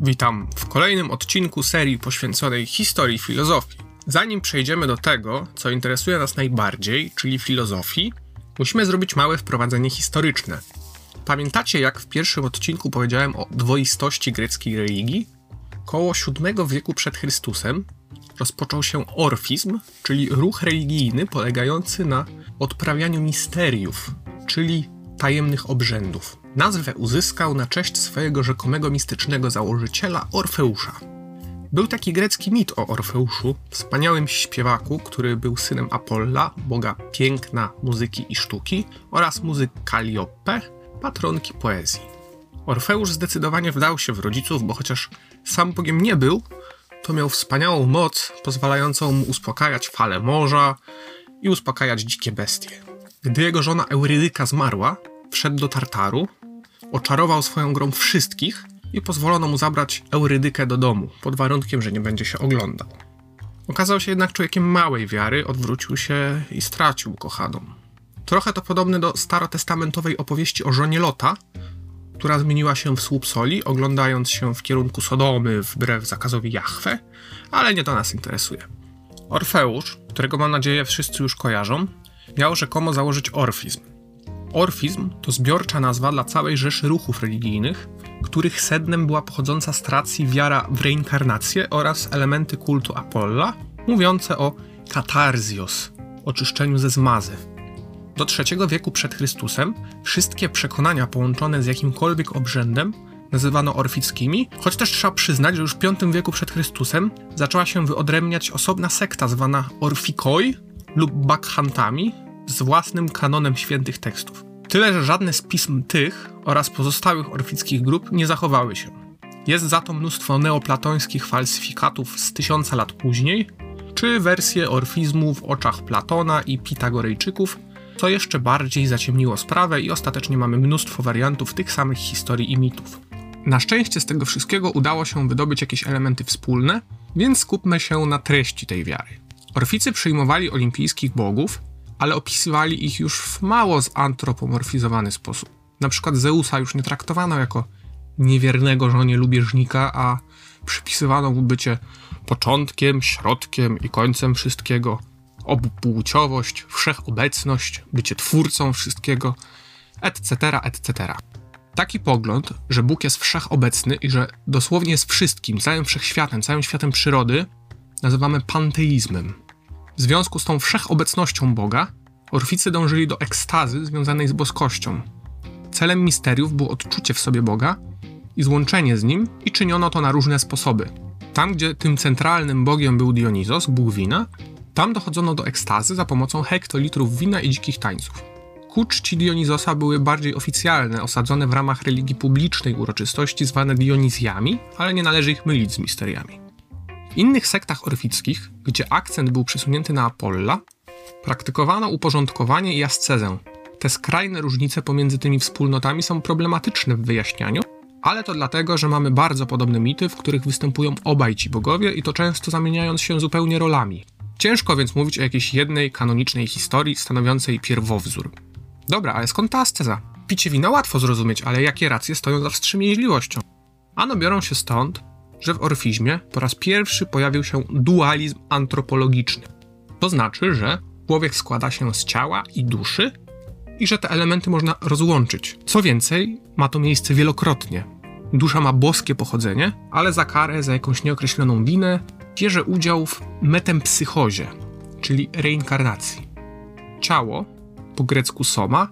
Witam w kolejnym odcinku serii poświęconej historii filozofii. Zanim przejdziemy do tego, co interesuje nas najbardziej, czyli filozofii, musimy zrobić małe wprowadzenie historyczne. Pamiętacie, jak w pierwszym odcinku powiedziałem o dwoistości greckiej religii? Koło VII wieku przed Chrystusem rozpoczął się orfizm, czyli ruch religijny polegający na odprawianiu misteriów, czyli tajemnych obrzędów. Nazwę uzyskał na cześć swojego rzekomego mistycznego założyciela Orfeusza. Był taki grecki mit o Orfeuszu, wspaniałym śpiewaku, który był synem Apolla, boga piękna, muzyki i sztuki, oraz muzyk Kalliope, patronki poezji. Orfeusz zdecydowanie wdał się w rodziców, bo chociaż sam bogiem nie był, to miał wspaniałą moc pozwalającą mu uspokajać fale morza i uspokajać dzikie bestie. Gdy jego żona Eurydyka zmarła, wszedł do Tartaru, oczarował swoją grą wszystkich i pozwolono mu zabrać Eurydykę do domu, pod warunkiem, że nie będzie się oglądał. Okazał się jednak człowiekiem małej wiary, odwrócił się i stracił kochaną. Trochę to podobne do starotestamentowej opowieści o żonie Lota, która zmieniła się w słup soli, oglądając się w kierunku Sodomy wbrew zakazowi Jahwe, ale nie to nas interesuje. Orfeusz, którego mam nadzieję wszyscy już kojarzą, miał rzekomo założyć orfizm. Orfizm to zbiorcza nazwa dla całej rzeszy ruchów religijnych, których sednem była pochodząca z tracji wiara w reinkarnację oraz elementy kultu Apolla, mówiące o katarzios, oczyszczeniu ze zmazy. Do III wieku przed Chrystusem wszystkie przekonania połączone z jakimkolwiek obrzędem nazywano orfickimi, choć też trzeba przyznać, że już w V wieku przed Chrystusem zaczęła się wyodrębniać osobna sekta zwana orfikoi lub bakhantami z własnym kanonem świętych tekstów. Tyle, że żadne z pism tych oraz pozostałych orfickich grup nie zachowały się. Jest za to mnóstwo neoplatońskich falsyfikatów z tysiąca lat później, czy wersje orfizmu w oczach Platona i Pitagorejczyków, co jeszcze bardziej zaciemniło sprawę i ostatecznie mamy mnóstwo wariantów tych samych historii i mitów. Na szczęście z tego wszystkiego udało się wydobyć jakieś elementy wspólne, więc skupmy się na treści tej wiary. Orficy przyjmowali olimpijskich bogów, ale opisywali ich już w mało zantropomorfizowany sposób. Na przykład Zeusa już nie traktowano jako niewiernego żonie lubieżnika, a przypisywano mu bycie początkiem, środkiem i końcem wszystkiego, obupłciowość, wszechobecność, bycie twórcą wszystkiego, etc., etc. Taki pogląd, że Bóg jest wszechobecny i że dosłownie jest wszystkim, całym wszechświatem, całym światem przyrody, nazywamy panteizmem. W związku z tą wszechobecnością Boga, Orficy dążyli do ekstazy związanej z boskością. Celem misteriów było odczucie w sobie Boga i złączenie z Nim i czyniono to na różne sposoby. Tam, gdzie tym centralnym Bogiem był Dionizos, Bóg wina, tam dochodzono do ekstazy za pomocą hektolitrów wina i dzikich tańców. Ku czci Dionizosa były bardziej oficjalne, osadzone w ramach religii publicznej uroczystości zwane Dionizjami, ale nie należy ich mylić z misteriami. W innych sektach orfickich, gdzie akcent był przesunięty na Apolla, praktykowano uporządkowanie i ascezę. Te skrajne różnice pomiędzy tymi wspólnotami są problematyczne w wyjaśnianiu, ale to dlatego, że mamy bardzo podobne mity, w których występują obaj ci bogowie i to często zamieniając się zupełnie rolami. Ciężko więc mówić o jakiejś jednej kanonicznej historii stanowiącej pierwowzór. Dobra, ale skąd ta asceza? Picie wina łatwo zrozumieć, ale jakie racje stoją za wstrzemięźliwością? Ano biorą się stąd, że w orfizmie po raz pierwszy pojawił się dualizm antropologiczny. To znaczy, że człowiek składa się z ciała i duszy i że te elementy można rozłączyć. Co więcej, ma to miejsce wielokrotnie. Dusza ma boskie pochodzenie, ale za karę, za jakąś nieokreśloną winę bierze udział w metempsychozie, czyli reinkarnacji. Ciało, po grecku soma,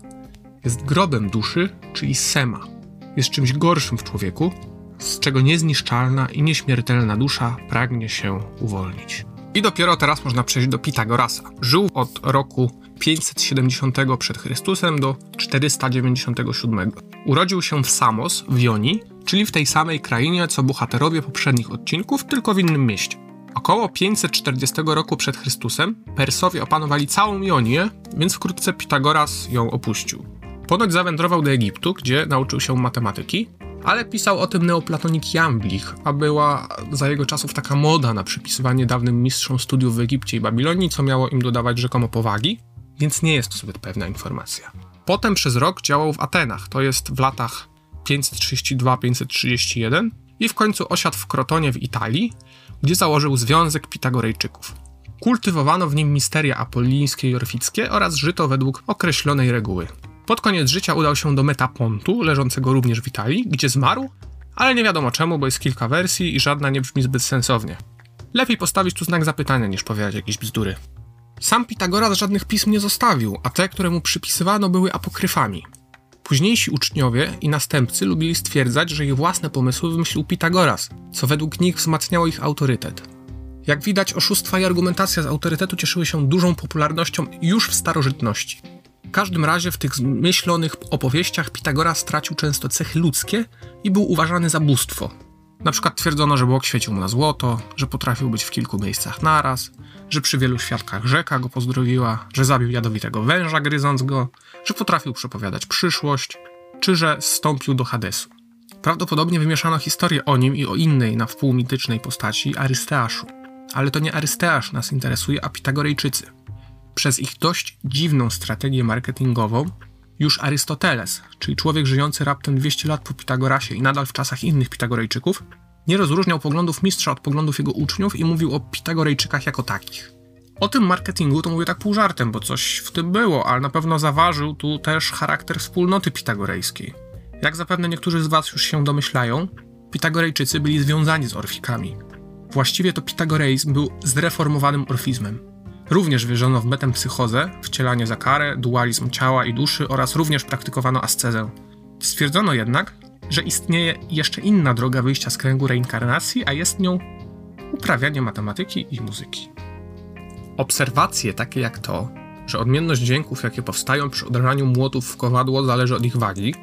jest grobem duszy, czyli sema. Jest czymś gorszym w człowieku, z czego niezniszczalna i nieśmiertelna dusza pragnie się uwolnić. I dopiero teraz można przejść do Pitagorasa. Żył od roku 570 przed Chrystusem do 497. Urodził się w Samos w Jonii, czyli w tej samej krainie co bohaterowie poprzednich odcinków, tylko w innym mieście. Około 540 roku przed Chrystusem Persowie opanowali całą Jonię, więc wkrótce Pitagoras ją opuścił. Ponoć zawędrował do Egiptu, gdzie nauczył się matematyki, ale pisał o tym neoplatonik Jamblich, a była za jego czasów taka moda na przypisywanie dawnym mistrzom studiów w Egipcie i Babilonii, co miało im dodawać rzekomo powagi, więc nie jest to zbyt pewna informacja. Potem przez rok działał w Atenach, to jest w latach 532-531 i w końcu osiadł w Krotonie w Italii, gdzie założył Związek Pitagorejczyków. Kultywowano w nim misteria apollińskie i orfickie oraz żyto według określonej reguły. Pod koniec życia udał się do Metapontu, leżącego również w Italii, gdzie zmarł, ale nie wiadomo czemu, bo jest kilka wersji i żadna nie brzmi zbyt sensownie. Lepiej postawić tu znak zapytania niż powiadać jakieś bzdury. Sam Pitagoras żadnych pism nie zostawił, a te, które mu przypisywano, były apokryfami. Późniejsi uczniowie i następcy lubili stwierdzać, że ich własne pomysły wymyślił Pitagoras, co według nich wzmacniało ich autorytet. Jak widać, oszustwa i argumentacja z autorytetu cieszyły się dużą popularnością już w starożytności. Każdym razie w tych zmyślonych opowieściach Pitagoras stracił często cechy ludzkie i był uważany za bóstwo. Na przykład twierdzono, że Bóg świecił mu na złoto, że potrafił być w kilku miejscach naraz, że przy wielu świadkach rzeka go pozdrowiła, że zabił jadowitego węża gryząc go, że potrafił przepowiadać przyszłość, czy że zstąpił do Hadesu. Prawdopodobnie wymieszano historię o nim i o innej na wpół mitycznej postaci, Arysteaszu. Ale to nie Arysteasz nas interesuje, a Pitagorejczycy. Przez ich dość dziwną strategię marketingową już Arystoteles, czyli człowiek żyjący raptem 200 lat po Pitagorasie i nadal w czasach innych Pitagorejczyków, nie rozróżniał poglądów mistrza od poglądów jego uczniów i mówił o Pitagorejczykach jako takich. O tym marketingu to mówię tak pół żartem, bo coś w tym było, ale na pewno zaważył tu też charakter wspólnoty pitagorejskiej. Jak zapewne niektórzy z Was już się domyślają, Pitagorejczycy byli związani z orfikami. Właściwie to pitagoreizm był zreformowanym orfizmem. Również wierzono w metempsychozę, wcielanie za karę, dualizm ciała i duszy oraz również praktykowano ascezę. Stwierdzono jednak, że istnieje jeszcze inna droga wyjścia z kręgu reinkarnacji, a jest nią uprawianie matematyki i muzyki. Obserwacje takie jak to, że odmienność dźwięków, jakie powstają przy odrażaniu młotów w kowadło, zależy od ich wagi,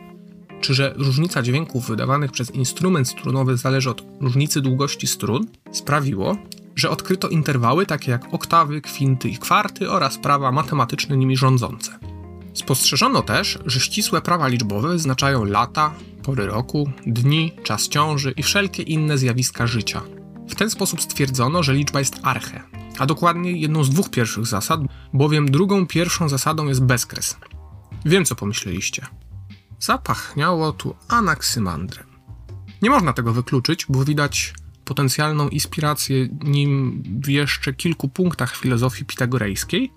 czy że różnica dźwięków wydawanych przez instrument strunowy zależy od różnicy długości strun, sprawiło, że odkryto interwały takie jak oktawy, kwinty i kwarty oraz prawa matematyczne nimi rządzące. Spostrzeżono też, że ścisłe prawa liczbowe wyznaczają lata, pory roku, dni, czas ciąży i wszelkie inne zjawiska życia. W ten sposób stwierdzono, że liczba jest arche, a dokładniej jedną z dwóch pierwszych zasad, bowiem drugą pierwszą zasadą jest bezkres. Wiem, co pomyśleliście. Zapachniało tu anaksymandrem. Nie można tego wykluczyć, bo widać potencjalną inspirację nim w jeszcze kilku punktach filozofii pitagorejskiej,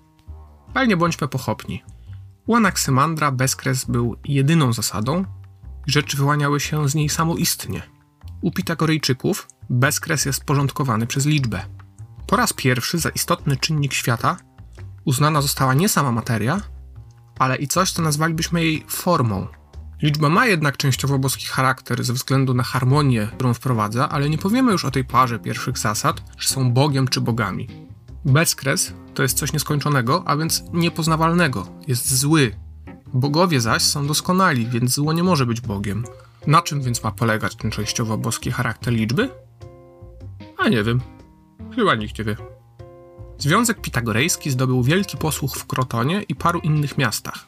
ale nie bądźmy pochopni. U anaksymandra bezkres był jedyną zasadą, rzeczy wyłaniały się z niej samoistnie. U pitagorejczyków bezkres jest porządkowany przez liczbę. Po raz pierwszy za istotny czynnik świata uznana została nie sama materia, ale i coś, co nazwalibyśmy jej formą. Liczba ma jednak częściowo boski charakter ze względu na harmonię, którą wprowadza, ale nie powiemy już o tej parze pierwszych zasad, że są Bogiem czy bogami. Bezkres to jest coś nieskończonego, a więc niepoznawalnego, jest zły. Bogowie zaś są doskonali, więc zło nie może być Bogiem. Na czym więc ma polegać ten częściowo boski charakter liczby? A nie wiem. Chyba nikt nie wie. Związek Pitagorejski zdobył wielki posłuch w Krotonie i paru innych miastach.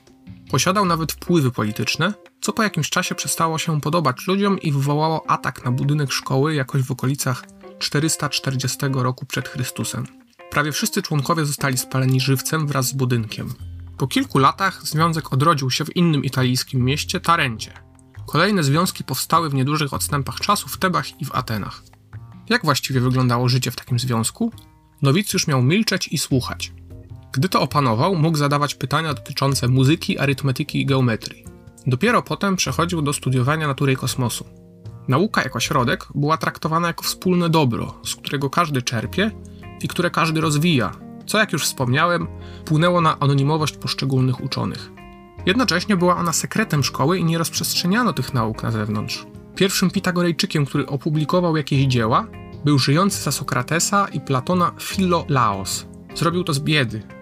Posiadał nawet wpływy polityczne, co po jakimś czasie przestało się podobać ludziom i wywołało atak na budynek szkoły jakoś w okolicach 440 roku przed Chrystusem. Prawie wszyscy członkowie zostali spaleni żywcem wraz z budynkiem. Po kilku latach związek odrodził się w innym italijskim mieście Tarencie. Kolejne związki powstały w niedużych odstępach czasu w Tebach i w Atenach. Jak właściwie wyglądało życie w takim związku? Nowicjusz miał milczeć i słuchać. Gdy to opanował, mógł zadawać pytania dotyczące muzyki, arytmetyki i geometrii. Dopiero potem przechodził do studiowania natury kosmosu. Nauka jako środek była traktowana jako wspólne dobro, z którego każdy czerpie i które każdy rozwija, co jak już wspomniałem, wpłynęło na anonimowość poszczególnych uczonych. Jednocześnie była ona sekretem szkoły i nie rozprzestrzeniano tych nauk na zewnątrz. Pierwszym Pitagorejczykiem, który opublikował jakieś dzieła, był żyjący za Sokratesa i Platona Philolaos. Zrobił to z biedy.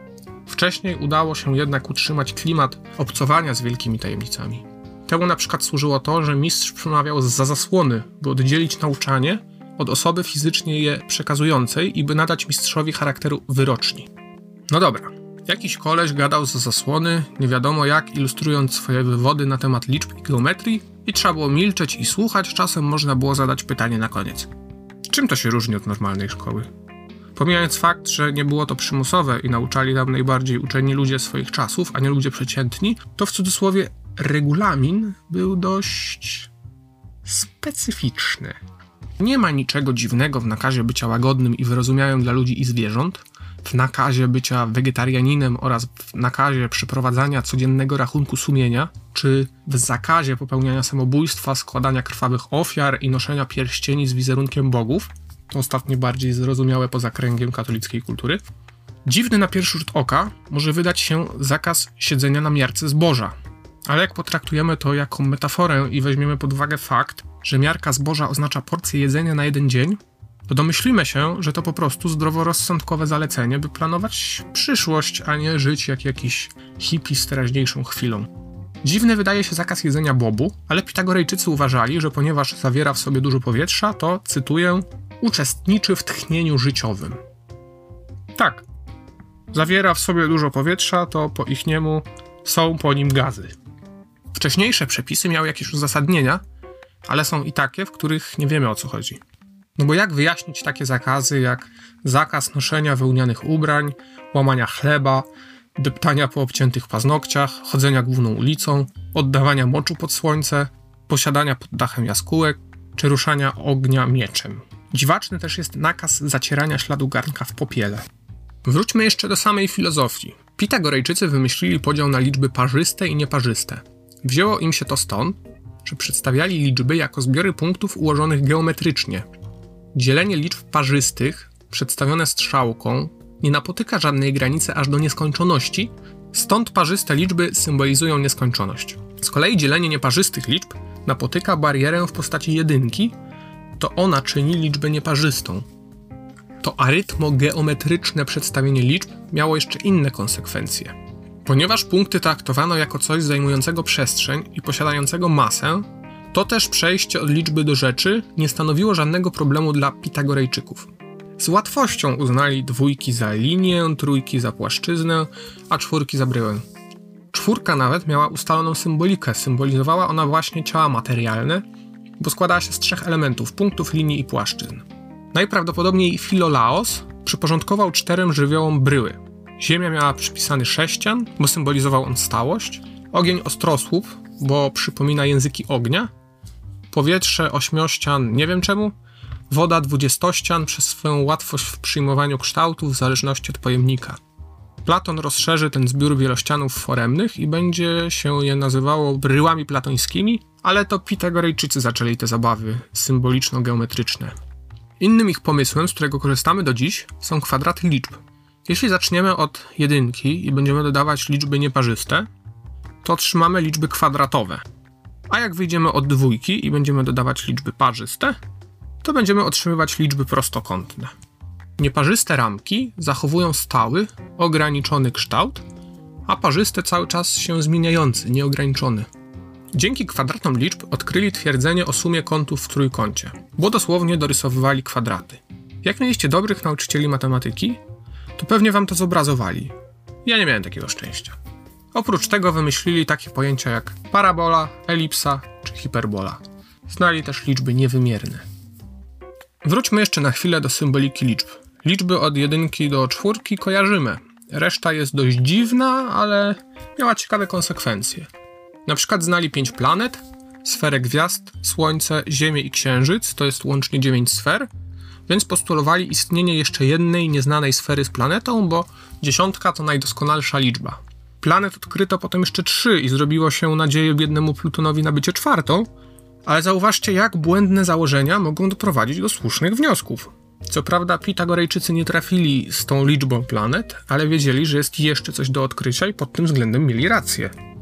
Wcześniej udało się jednak utrzymać klimat obcowania z wielkimi tajemnicami. Temu na przykład służyło to, że mistrz przemawiał za zasłony, by oddzielić nauczanie od osoby fizycznie je przekazującej i by nadać mistrzowi charakteru wyroczni. No dobra, jakiś koleś gadał za zasłony, nie wiadomo jak, ilustrując swoje wywody na temat liczb i geometrii i trzeba było milczeć i słuchać, czasem można było zadać pytanie na koniec. Czym to się różni od normalnej szkoły? Pomijając fakt, że nie było to przymusowe i nauczali tam najbardziej uczeni ludzie swoich czasów, a nie ludzie przeciętni, to w cudzysłowie regulamin był dość specyficzny. Nie ma niczego dziwnego w nakazie bycia łagodnym i wyrozumiałym dla ludzi i zwierząt, w nakazie bycia wegetarianinem oraz w nakazie przeprowadzania codziennego rachunku sumienia, czy w zakazie popełniania samobójstwa, składania krwawych ofiar i noszenia pierścieni z wizerunkiem bogów, to ostatnie bardziej zrozumiałe poza kręgiem katolickiej kultury. Dziwny na pierwszy rzut oka może wydać się zakaz siedzenia na miarce zboża, ale jak potraktujemy to jako metaforę i weźmiemy pod uwagę fakt, że miarka zboża oznacza porcję jedzenia na jeden dzień, to domyślimy się, że to po prostu zdroworozsądkowe zalecenie, by planować przyszłość, a nie żyć jak jakiś hippie z teraźniejszą chwilą. Dziwny wydaje się zakaz jedzenia bobu, ale Pitagorejczycy uważali, że ponieważ zawiera w sobie dużo powietrza, to, cytuję, uczestniczy w tchnieniu życiowym. Tak, zawiera w sobie dużo powietrza, to po ich niemu są po nim gazy. Wcześniejsze przepisy miały jakieś uzasadnienia, ale są i takie, w których nie wiemy o co chodzi. No bo jak wyjaśnić takie zakazy jak zakaz noszenia wełnianych ubrań, łamania chleba, deptania po obciętych paznokciach, chodzenia główną ulicą, oddawania moczu pod słońce, posiadania pod dachem jaskółek, czy ruszania ognia mieczem. Dziwaczny też jest nakaz zacierania śladu garnka w popiele. Wróćmy jeszcze do samej filozofii. Pitagorejczycy wymyślili podział na liczby parzyste i nieparzyste. Wzięło im się to stąd, że przedstawiali liczby jako zbiory punktów ułożonych geometrycznie. Dzielenie liczb parzystych, przedstawione strzałką, nie napotyka żadnej granicy aż do nieskończoności, stąd parzyste liczby symbolizują nieskończoność. Z kolei dzielenie nieparzystych liczb napotyka barierę w postaci jedynki, to ona czyni liczbę nieparzystą. To arytmo-geometryczne przedstawienie liczb miało jeszcze inne konsekwencje. Ponieważ punkty traktowano jako coś zajmującego przestrzeń i posiadającego masę, to też przejście od liczby do rzeczy nie stanowiło żadnego problemu dla Pitagorejczyków. Z łatwością uznali dwójki za linię, trójki za płaszczyznę, a czwórki za bryłę. Czwórka nawet miała ustaloną symbolikę, symbolizowała ona właśnie ciała materialne, bo składała się z trzech elementów punktów, linii i płaszczyzn. Najprawdopodobniej Filolaos przyporządkował czterem żywiołom bryły, Ziemia miała przypisany sześcian, bo symbolizował on stałość. Ogień ostrosłup, bo przypomina języki ognia. Powietrze ośmiościan, nie wiem czemu. Woda dwudziestościan przez swoją łatwość w przyjmowaniu kształtów w zależności od pojemnika. Platon rozszerzy ten zbiór wielościanów foremnych i będzie się je nazywało bryłami platońskimi, ale to Pitagorejczycy zaczęli te zabawy symboliczno-geometryczne. Innym ich pomysłem, z którego korzystamy do dziś, są kwadraty liczb. Jeśli zaczniemy od jedynki i będziemy dodawać liczby nieparzyste, to otrzymamy liczby kwadratowe. A jak wyjdziemy od dwójki i będziemy dodawać liczby parzyste, to będziemy otrzymywać liczby prostokątne. Nieparzyste ramki zachowują stały, ograniczony kształt, a parzyste cały czas się zmieniający, nieograniczony. Dzięki kwadratom liczb odkryli twierdzenie o sumie kątów w trójkącie, bo dosłownie dorysowywali kwadraty. Jak mieliście dobrych nauczycieli matematyki, to pewnie wam to zobrazowali. Ja nie miałem takiego szczęścia. Oprócz tego wymyślili takie pojęcia jak parabola, elipsa czy hiperbola. Znali też liczby niewymierne. Wróćmy jeszcze na chwilę do symboliki liczb. Liczby od jedynki do czwórki kojarzymy. Reszta jest dość dziwna, ale miała ciekawe konsekwencje. Na przykład znali pięć planet, sferę gwiazd, Słońce, Ziemię i Księżyc, to jest łącznie dziewięć sfer, więc postulowali istnienie jeszcze jednej nieznanej sfery z planetą, bo dziesiątka to najdoskonalsza liczba. Planet odkryto potem jeszcze trzy i zrobiło się nadzieję biednemu Plutonowi na bycie czwartą, ale zauważcie, jak błędne założenia mogą doprowadzić do słusznych wniosków. Co prawda, Pitagorejczycy nie trafili z tą liczbą planet, ale wiedzieli, że jest jeszcze coś do odkrycia i pod tym względem mieli rację.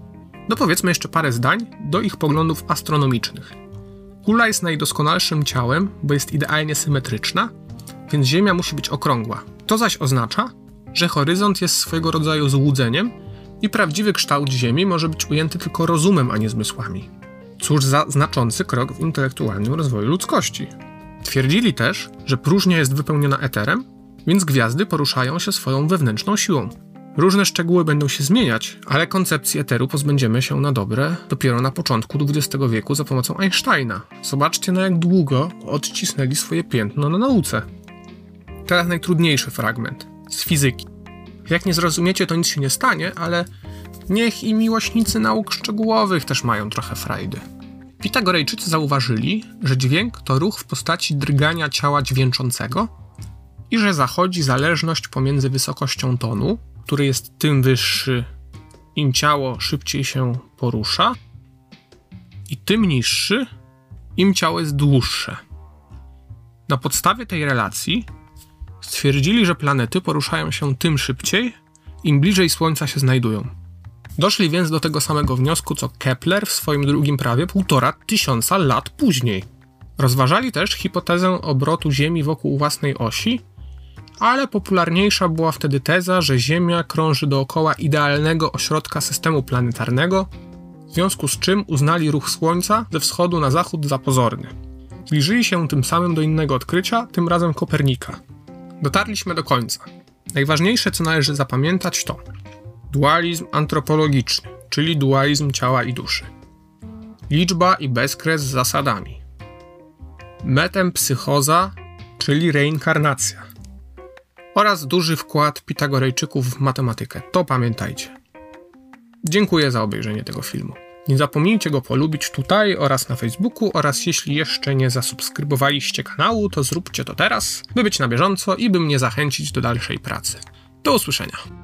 Dopowiedzmy jeszcze parę zdań do ich poglądów astronomicznych. Kula jest najdoskonalszym ciałem, bo jest idealnie symetryczna, więc Ziemia musi być okrągła. To zaś oznacza, że horyzont jest swojego rodzaju złudzeniem i prawdziwy kształt Ziemi może być ujęty tylko rozumem, a nie zmysłami. Cóż za znaczący krok w intelektualnym rozwoju ludzkości. Twierdzili też, że próżnia jest wypełniona eterem, więc gwiazdy poruszają się swoją wewnętrzną siłą. Różne szczegóły będą się zmieniać, ale koncepcji eteru pozbędziemy się na dobre dopiero na początku XX wieku za pomocą Einsteina. Zobaczcie na jak długo odcisnęli swoje piętno na nauce. Teraz najtrudniejszy fragment z fizyki. Jak nie zrozumiecie, to nic się nie stanie, ale niech i miłośnicy nauk szczegółowych też mają trochę frajdy. Pitagorejczycy zauważyli, że dźwięk to ruch w postaci drgania ciała dźwięczącego i że zachodzi zależność pomiędzy wysokością tonu, który jest tym wyższy, im ciało szybciej się porusza, i tym niższy, im ciało jest dłuższe. Na podstawie tej relacji stwierdzili, że planety poruszają się tym szybciej, im bliżej Słońca się znajdują. Doszli więc do tego samego wniosku co Kepler w swoim drugim prawie półtora tysiąca lat później. Rozważali też hipotezę obrotu Ziemi wokół własnej osi, ale popularniejsza była wtedy teza, że Ziemia krąży dookoła idealnego ośrodka systemu planetarnego, w związku z czym uznali ruch Słońca ze wschodu na zachód za pozorny. Zbliżyli się tym samym do innego odkrycia, tym razem Kopernika. Dotarliśmy do końca. Najważniejsze, co należy zapamiętać, to dualizm antropologiczny, czyli dualizm ciała i duszy, liczba i bezkres z zasadami, metempsychoza, czyli reinkarnacja oraz duży wkład Pitagorejczyków w matematykę. To pamiętajcie. Dziękuję za obejrzenie tego filmu. Nie zapomnijcie go polubić tutaj oraz na Facebooku oraz jeśli jeszcze nie zasubskrybowaliście kanału, to zróbcie to teraz, by być na bieżąco i by mnie zachęcić do dalszej pracy. Do usłyszenia.